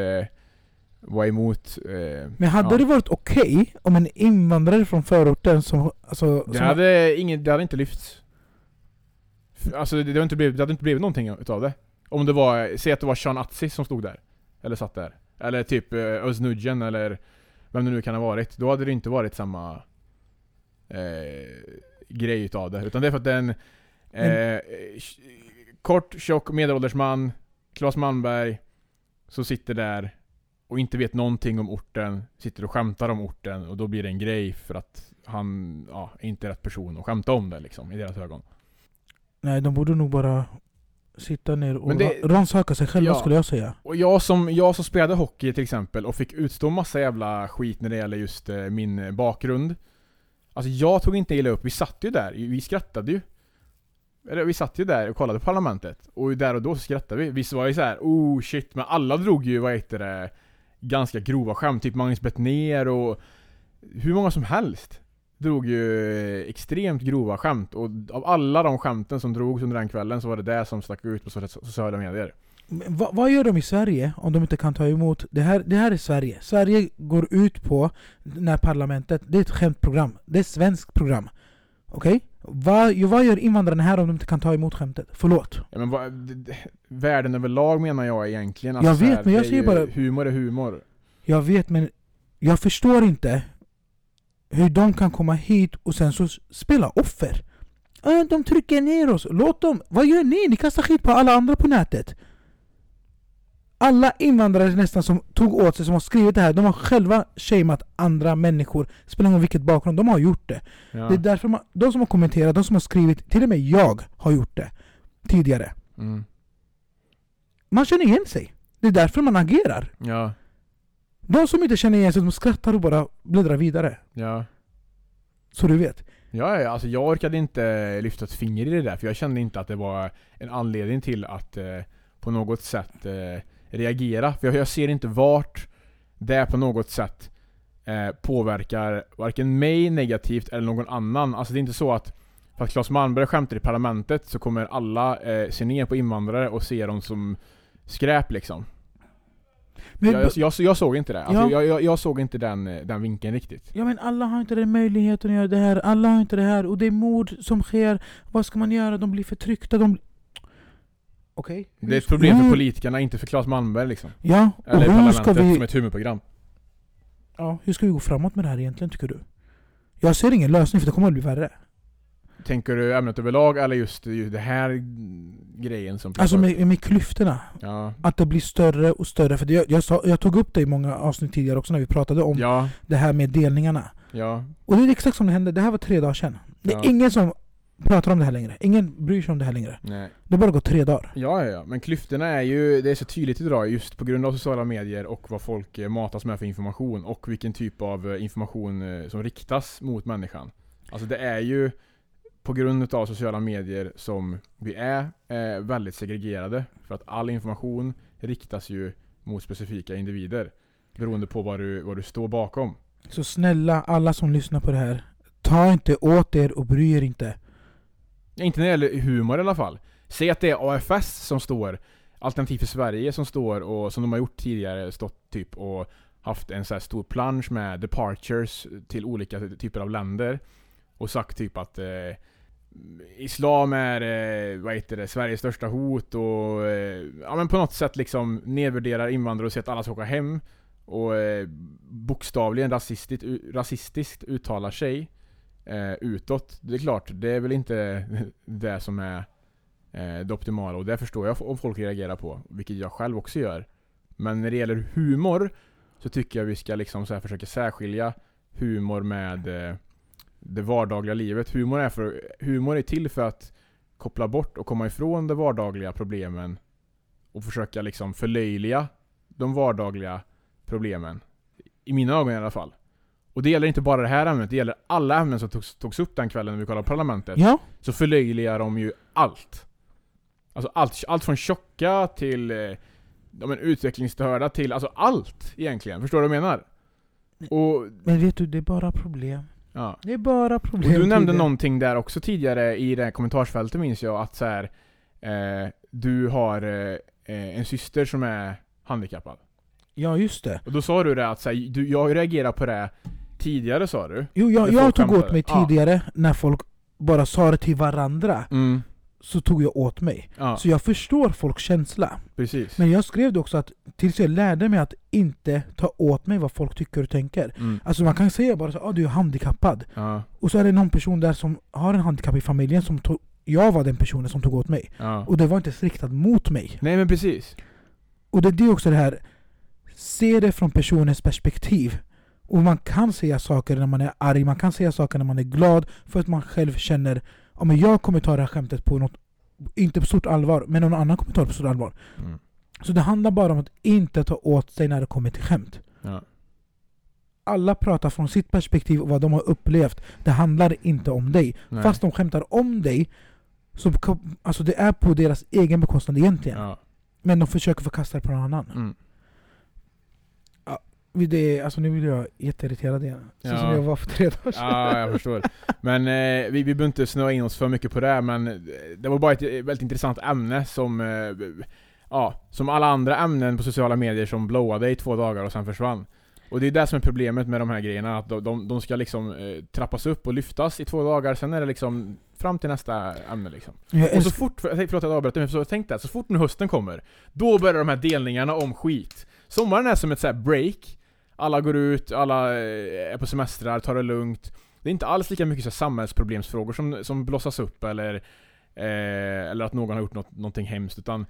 vara emot... Eh, Men hade ja. det varit okej om en invandrare från förorten som... Alltså, det, som hade ingen, det hade inte lyfts. Alltså det, det, hade inte blivit, det hade inte blivit någonting utav det. Om det var, säg att det var Sean Atzi som stod där. Eller satt där. Eller typ eh, Özz eller vem det nu kan ha varit. Då hade det inte varit samma eh, grej utav det. Utan det är för att den eh, kort, tjock, medelålders man, Claes Malmberg, så sitter där och inte vet någonting om orten, sitter och skämtar om orten och då blir det en grej för att han ja, är inte rätt person att skämta om det liksom, i deras ögon. Nej, de borde nog bara sitta ner och det- ra- rannsaka sig själva Ja. skulle jag säga. Och jag som, jag som spelade hockey till exempel och fick utstå massa jävla skit när det gäller just eh, min bakgrund. Alltså jag tog inte illa upp, vi satt ju där, vi skrattade ju. Eller vi satt ju där och kollade på parlamentet. Och där och då så skrattade vi. Vissa var ju så här, oh shit, men alla drog ju, vad heter det, ganska grova skämt. Typ Magnus Bettner och hur många som helst drog ju extremt grova skämt. Och av alla de skämten som drogs under den kvällen så var det det som stack ut på so- sociala medier. Men vad, vad gör de i Sverige om de inte kan ta emot... Det här, det här är Sverige. Sverige går ut på, när parlamentet... Det är ett skämtprogram. Det är ett svenskt program. Okej? Vad, jo, vad gör invandrarna här om de inte kan ta emot skämtet? Förlåt. Ja, men vad, världen överlag menar jag egentligen. Jag så vet, men jag säger bara- Humor är humor. Jag vet men jag förstår inte hur de kan komma hit och sen så spela offer. Äh, de trycker ner oss. Låt dem. Vad gör ni? Ni kastar skit på alla andra på nätet. Alla invandrare nästan som tog åt sig, som har skrivit det här, de har själva shameat andra människor. Spelar ingen roll vilket bakgrund, de har gjort det. Ja. Det är därför man, de som har kommenterat, de som har skrivit, till och med jag har gjort det tidigare. Mm. Man känner igen sig. Det är därför man agerar. Ja. De som inte känner igen sig, de skrattar och bara bläddrar vidare. Ja. Så du vet. Ja, ja, alltså jag orkade inte lyfta ett finger i det där, för jag kände inte att det var en anledning till att eh, på något sätt eh, reagera. För jag, jag ser inte vart det på något sätt eh, påverkar varken mig negativt eller någon annan. Alltså det är inte så att för att Claes Malmberg skämtar i parlamentet så kommer alla eh, se ner på invandrare och se dem som skräp liksom. Men, Jag, jag, jag, jag såg inte det. Alltså, Ja. jag, jag, jag såg inte den, eh, den vinkeln riktigt. ja men alla har inte den möjligheten att göra det här, alla har inte det här, och det är mord som sker. Vad ska man göra? De blir förtryckta, de... Okej? Det är ett problem för Hur- politikerna, inte för Claes Malmberg liksom. Ja, och Eller hur parlamentet ska, vi, som ett humorprogram. ja, hur ska vi gå framåt med det här egentligen tycker du? Jag ser ingen lösning för det kommer att bli värre. Tänker du ämnet överlag eller just just det här grejen som Alltså med, med klyftorna. Ja. Att det blir större och större. För jag, jag, sa, jag tog upp det i många avsnitt tidigare också när vi pratade om Ja, det här med delningarna. ja, Och det är exakt som det hände, det här var tre dagar sedan. Det är ingen som pratar om det här längre. Ingen bryr sig om det här längre. nej. Det har bara gått tre dagar. Ja, ja, ja. Men klyftorna är ju, det är så tydligt idag just på grund av sociala medier och vad folk eh, matas med för information och vilken typ av eh, information eh, som riktas mot människan. Alltså det är ju på grund av sociala medier som vi är eh, väldigt segregerade. För att all information riktas ju mot specifika individer. Beroende på vad du, vad du står bakom. Så snälla alla som lyssnar på det här. Ta inte åt er och bry er inte. Inte när det gäller humor i alla fall. Säg att det är AFS som står, Alternativ för Sverige som står och som de har gjort tidigare, stått typ och haft en så stor plansch med departures till olika typer av länder. Och sagt typ att eh, Islam är, eh, vad heter det, Sveriges största hot och eh, ja men på något sätt liksom nedvärderar invandrare och säger att alla ska åka hem. Och eh, bokstavligen rasistiskt, rasistiskt uttalar sig eh, utåt. Det är klart, det är väl inte det som är eh, det optimala och det förstår jag om folk reagerar på, vilket jag själv också gör. Men när det gäller humor så tycker jag vi ska liksom så här försöka särskilja humor med eh, det vardagliga livet. Humor är, för, humor är till för att koppla bort och komma ifrån de vardagliga problemen och försöka liksom förlöjliga de vardagliga problemen. I mina ögon i alla fall. Och det gäller inte bara det här ämnet, det gäller alla ämnen som togs, togs upp den kvällen när vi kollade Parlamentet. Ja, Så förlöjligar de ju allt. Alltså allt, allt från tjocka till eh, ja, men utvecklingsstörda till, alltså allt egentligen. Förstår du vad jag menar? Och, men vet du, det är bara problem. Ja. Det är bara Och problem. du nämnde tidigare. någonting där också tidigare i det här kommentarsfältet minns jag att så här, eh, du har eh, eh, en syster som är handikappad. Ja, just det. Och då sa du det att så här, du, jag reagerade på det tidigare sa du. Jo, jag, jag tog åt mig Ja. tidigare när folk bara sa det till varandra. Mm. Så tog jag åt mig. Ja, Så jag förstår folks känsla. precis. Men jag skrev det också att tills jag lärde mig att inte ta åt mig vad folk tycker och tänker. Mm. Alltså man kan säga bara så ah, du är handikappad. Ja, Och så är det någon person där som har en handikapp i familjen som tog, jag var den personen som tog åt mig. ja. Och det var inte riktat mot mig. Nej men precis. Och det är det också det här, se det från personens perspektiv. Och man kan säga saker när man är arg, man kan säga saker när man är glad för att man själv känner ja, men jag kommer ta det här skämtet på något, inte på stort allvar, men någon annan kommer ta det på stort allvar. Mm. Så det handlar bara om att inte ta åt sig när det kommer till skämt. Ja. Alla pratar från sitt perspektiv och vad de har upplevt. Det handlar inte om dig. Nej. Fast de skämtar om dig, så alltså det är på deras egen bekostnad egentligen. Ja. Men de försöker förkasta det på någon annan. Mm. Det, alltså nu blir jag jätteirriterad igen. Så Ja. som jag var för tre dagar sedan. Ja, jag förstår. Men eh, vi, vi behöver inte snöa in oss för mycket på det, här, men eh, det var bara ett eh, väldigt intressant ämne som, eh, ja, som alla andra ämnen på sociala medier som blowade i två dagar och sen försvann. Och det är det som är problemet med de här grejerna, att de, de, de ska liksom eh, trappas upp och lyftas i två dagar, sen är det liksom fram till nästa ämne liksom. Jag Och så fort, förlåt att jag avbröt men så tänk det, så fort nu hösten kommer, då börjar de här delningarna om skit. Sommaren är som ett så här break, alla går ut, alla eh, är på semestrar, tar det lugnt. Det är inte alls lika mycket så samhällsproblemsfrågor som, som blossas upp eller, eh, eller att någon har gjort något, någonting hemskt, utan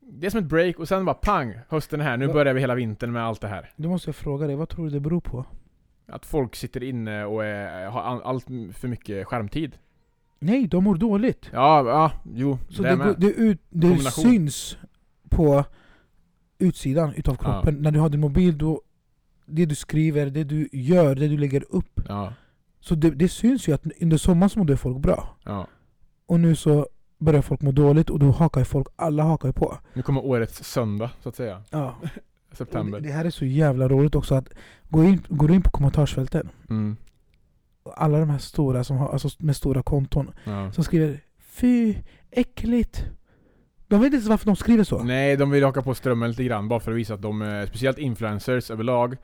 det är som ett break och sen bara pang, hösten är här, nu börjar vi hela vintern med allt det här. då måste jag fråga dig, vad tror du det beror på? Att folk sitter inne och är, har all, allt för mycket skärmtid. Nej, de mår dåligt. Ja, ja, jo, Så det det, det, ut, det syns på utsidan utav kroppen. När du har din mobil, då, det du skriver, det du gör, det du lägger upp. Ja, Så det, det syns ju att under sommaren så mådde folk bra. ja. Och nu så börjar folk må dåligt och då hakar folk, alla hakar på. Nu kommer årets söndag, så att säga. Ja. Och September. det, det här är så jävla roligt också att gå in, går du in på kommentarsfälten, Mm. och alla de här stora som har, alltså med stora konton, Ja. som skriver Fy, äckligt. De vet inte ens varför de skriver så. Nej, de vill haka på strömmen lite grann bara för att visa att de, eh, speciellt influencers överlag,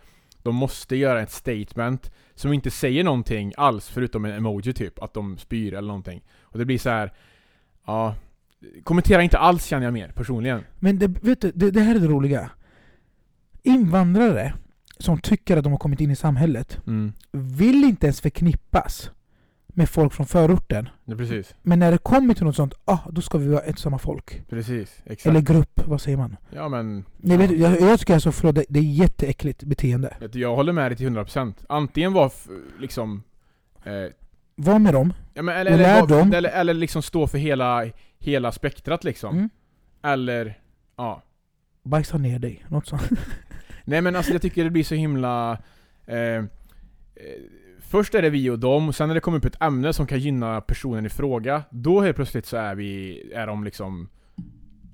de måste göra ett statement som inte säger någonting alls förutom en emoji typ, att de spyr eller någonting. Och det blir så här. ja, kommentera inte alls känner jag mer personligen. Men det, vet du, det, det här är det roliga. Invandrare som tycker att de har kommit in i samhället Mm. vill inte ens förknippas med folk från förorten. Ja, precis. Men när det kommer till något sånt, ah, då ska vi vara ett samma folk. Precis, exakt. Eller grupp, vad säger man? Ja men... Nej, vet du, jag, jag tycker alltså, förlåt, det, det är jätteäckligt beteende. Vet Jag håller med dig till 100%. Antingen var liksom... Eh, Var med dem. ja, men, eller, Och lär eller, dem. eller, eller liksom stå för hela, hela spektrat liksom. Mm. Eller... Ja. Bajsa ner dig. Något sånt. Nej men alltså jag tycker det blir så himla... Eh, eh, först är det vi och dem, sen när det kommer upp ett ämne som kan gynna personen i fråga, då helt plötsligt så är vi, är de liksom...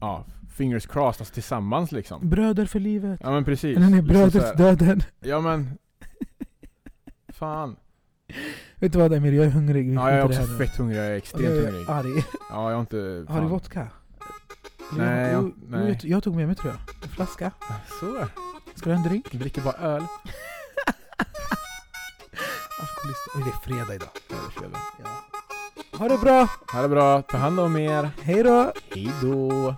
Ja, fingers crossed, alltså tillsammans liksom. Bröder för livet. Ja men precis. Eller nej, Liksom bröders så här. döden. Ja men... Fan. Vet du vad Emil, jag är hungrig. Vi Ja jag är också fett hungrig, jag är extremt jag är hungrig. arg. Ja jag har inte... Har du fan. vodka? Nej, jag, nej. Jag, jag tog med mig tror jag. En flaska. Så. Ska du ha en drink? Jag dricker bara öl. Alkoholist. Oj, det är fredag idag. Ja, det är fredag. Ja. Ha det bra. Ha det bra, ta hand om er. Hej då. Hejdå.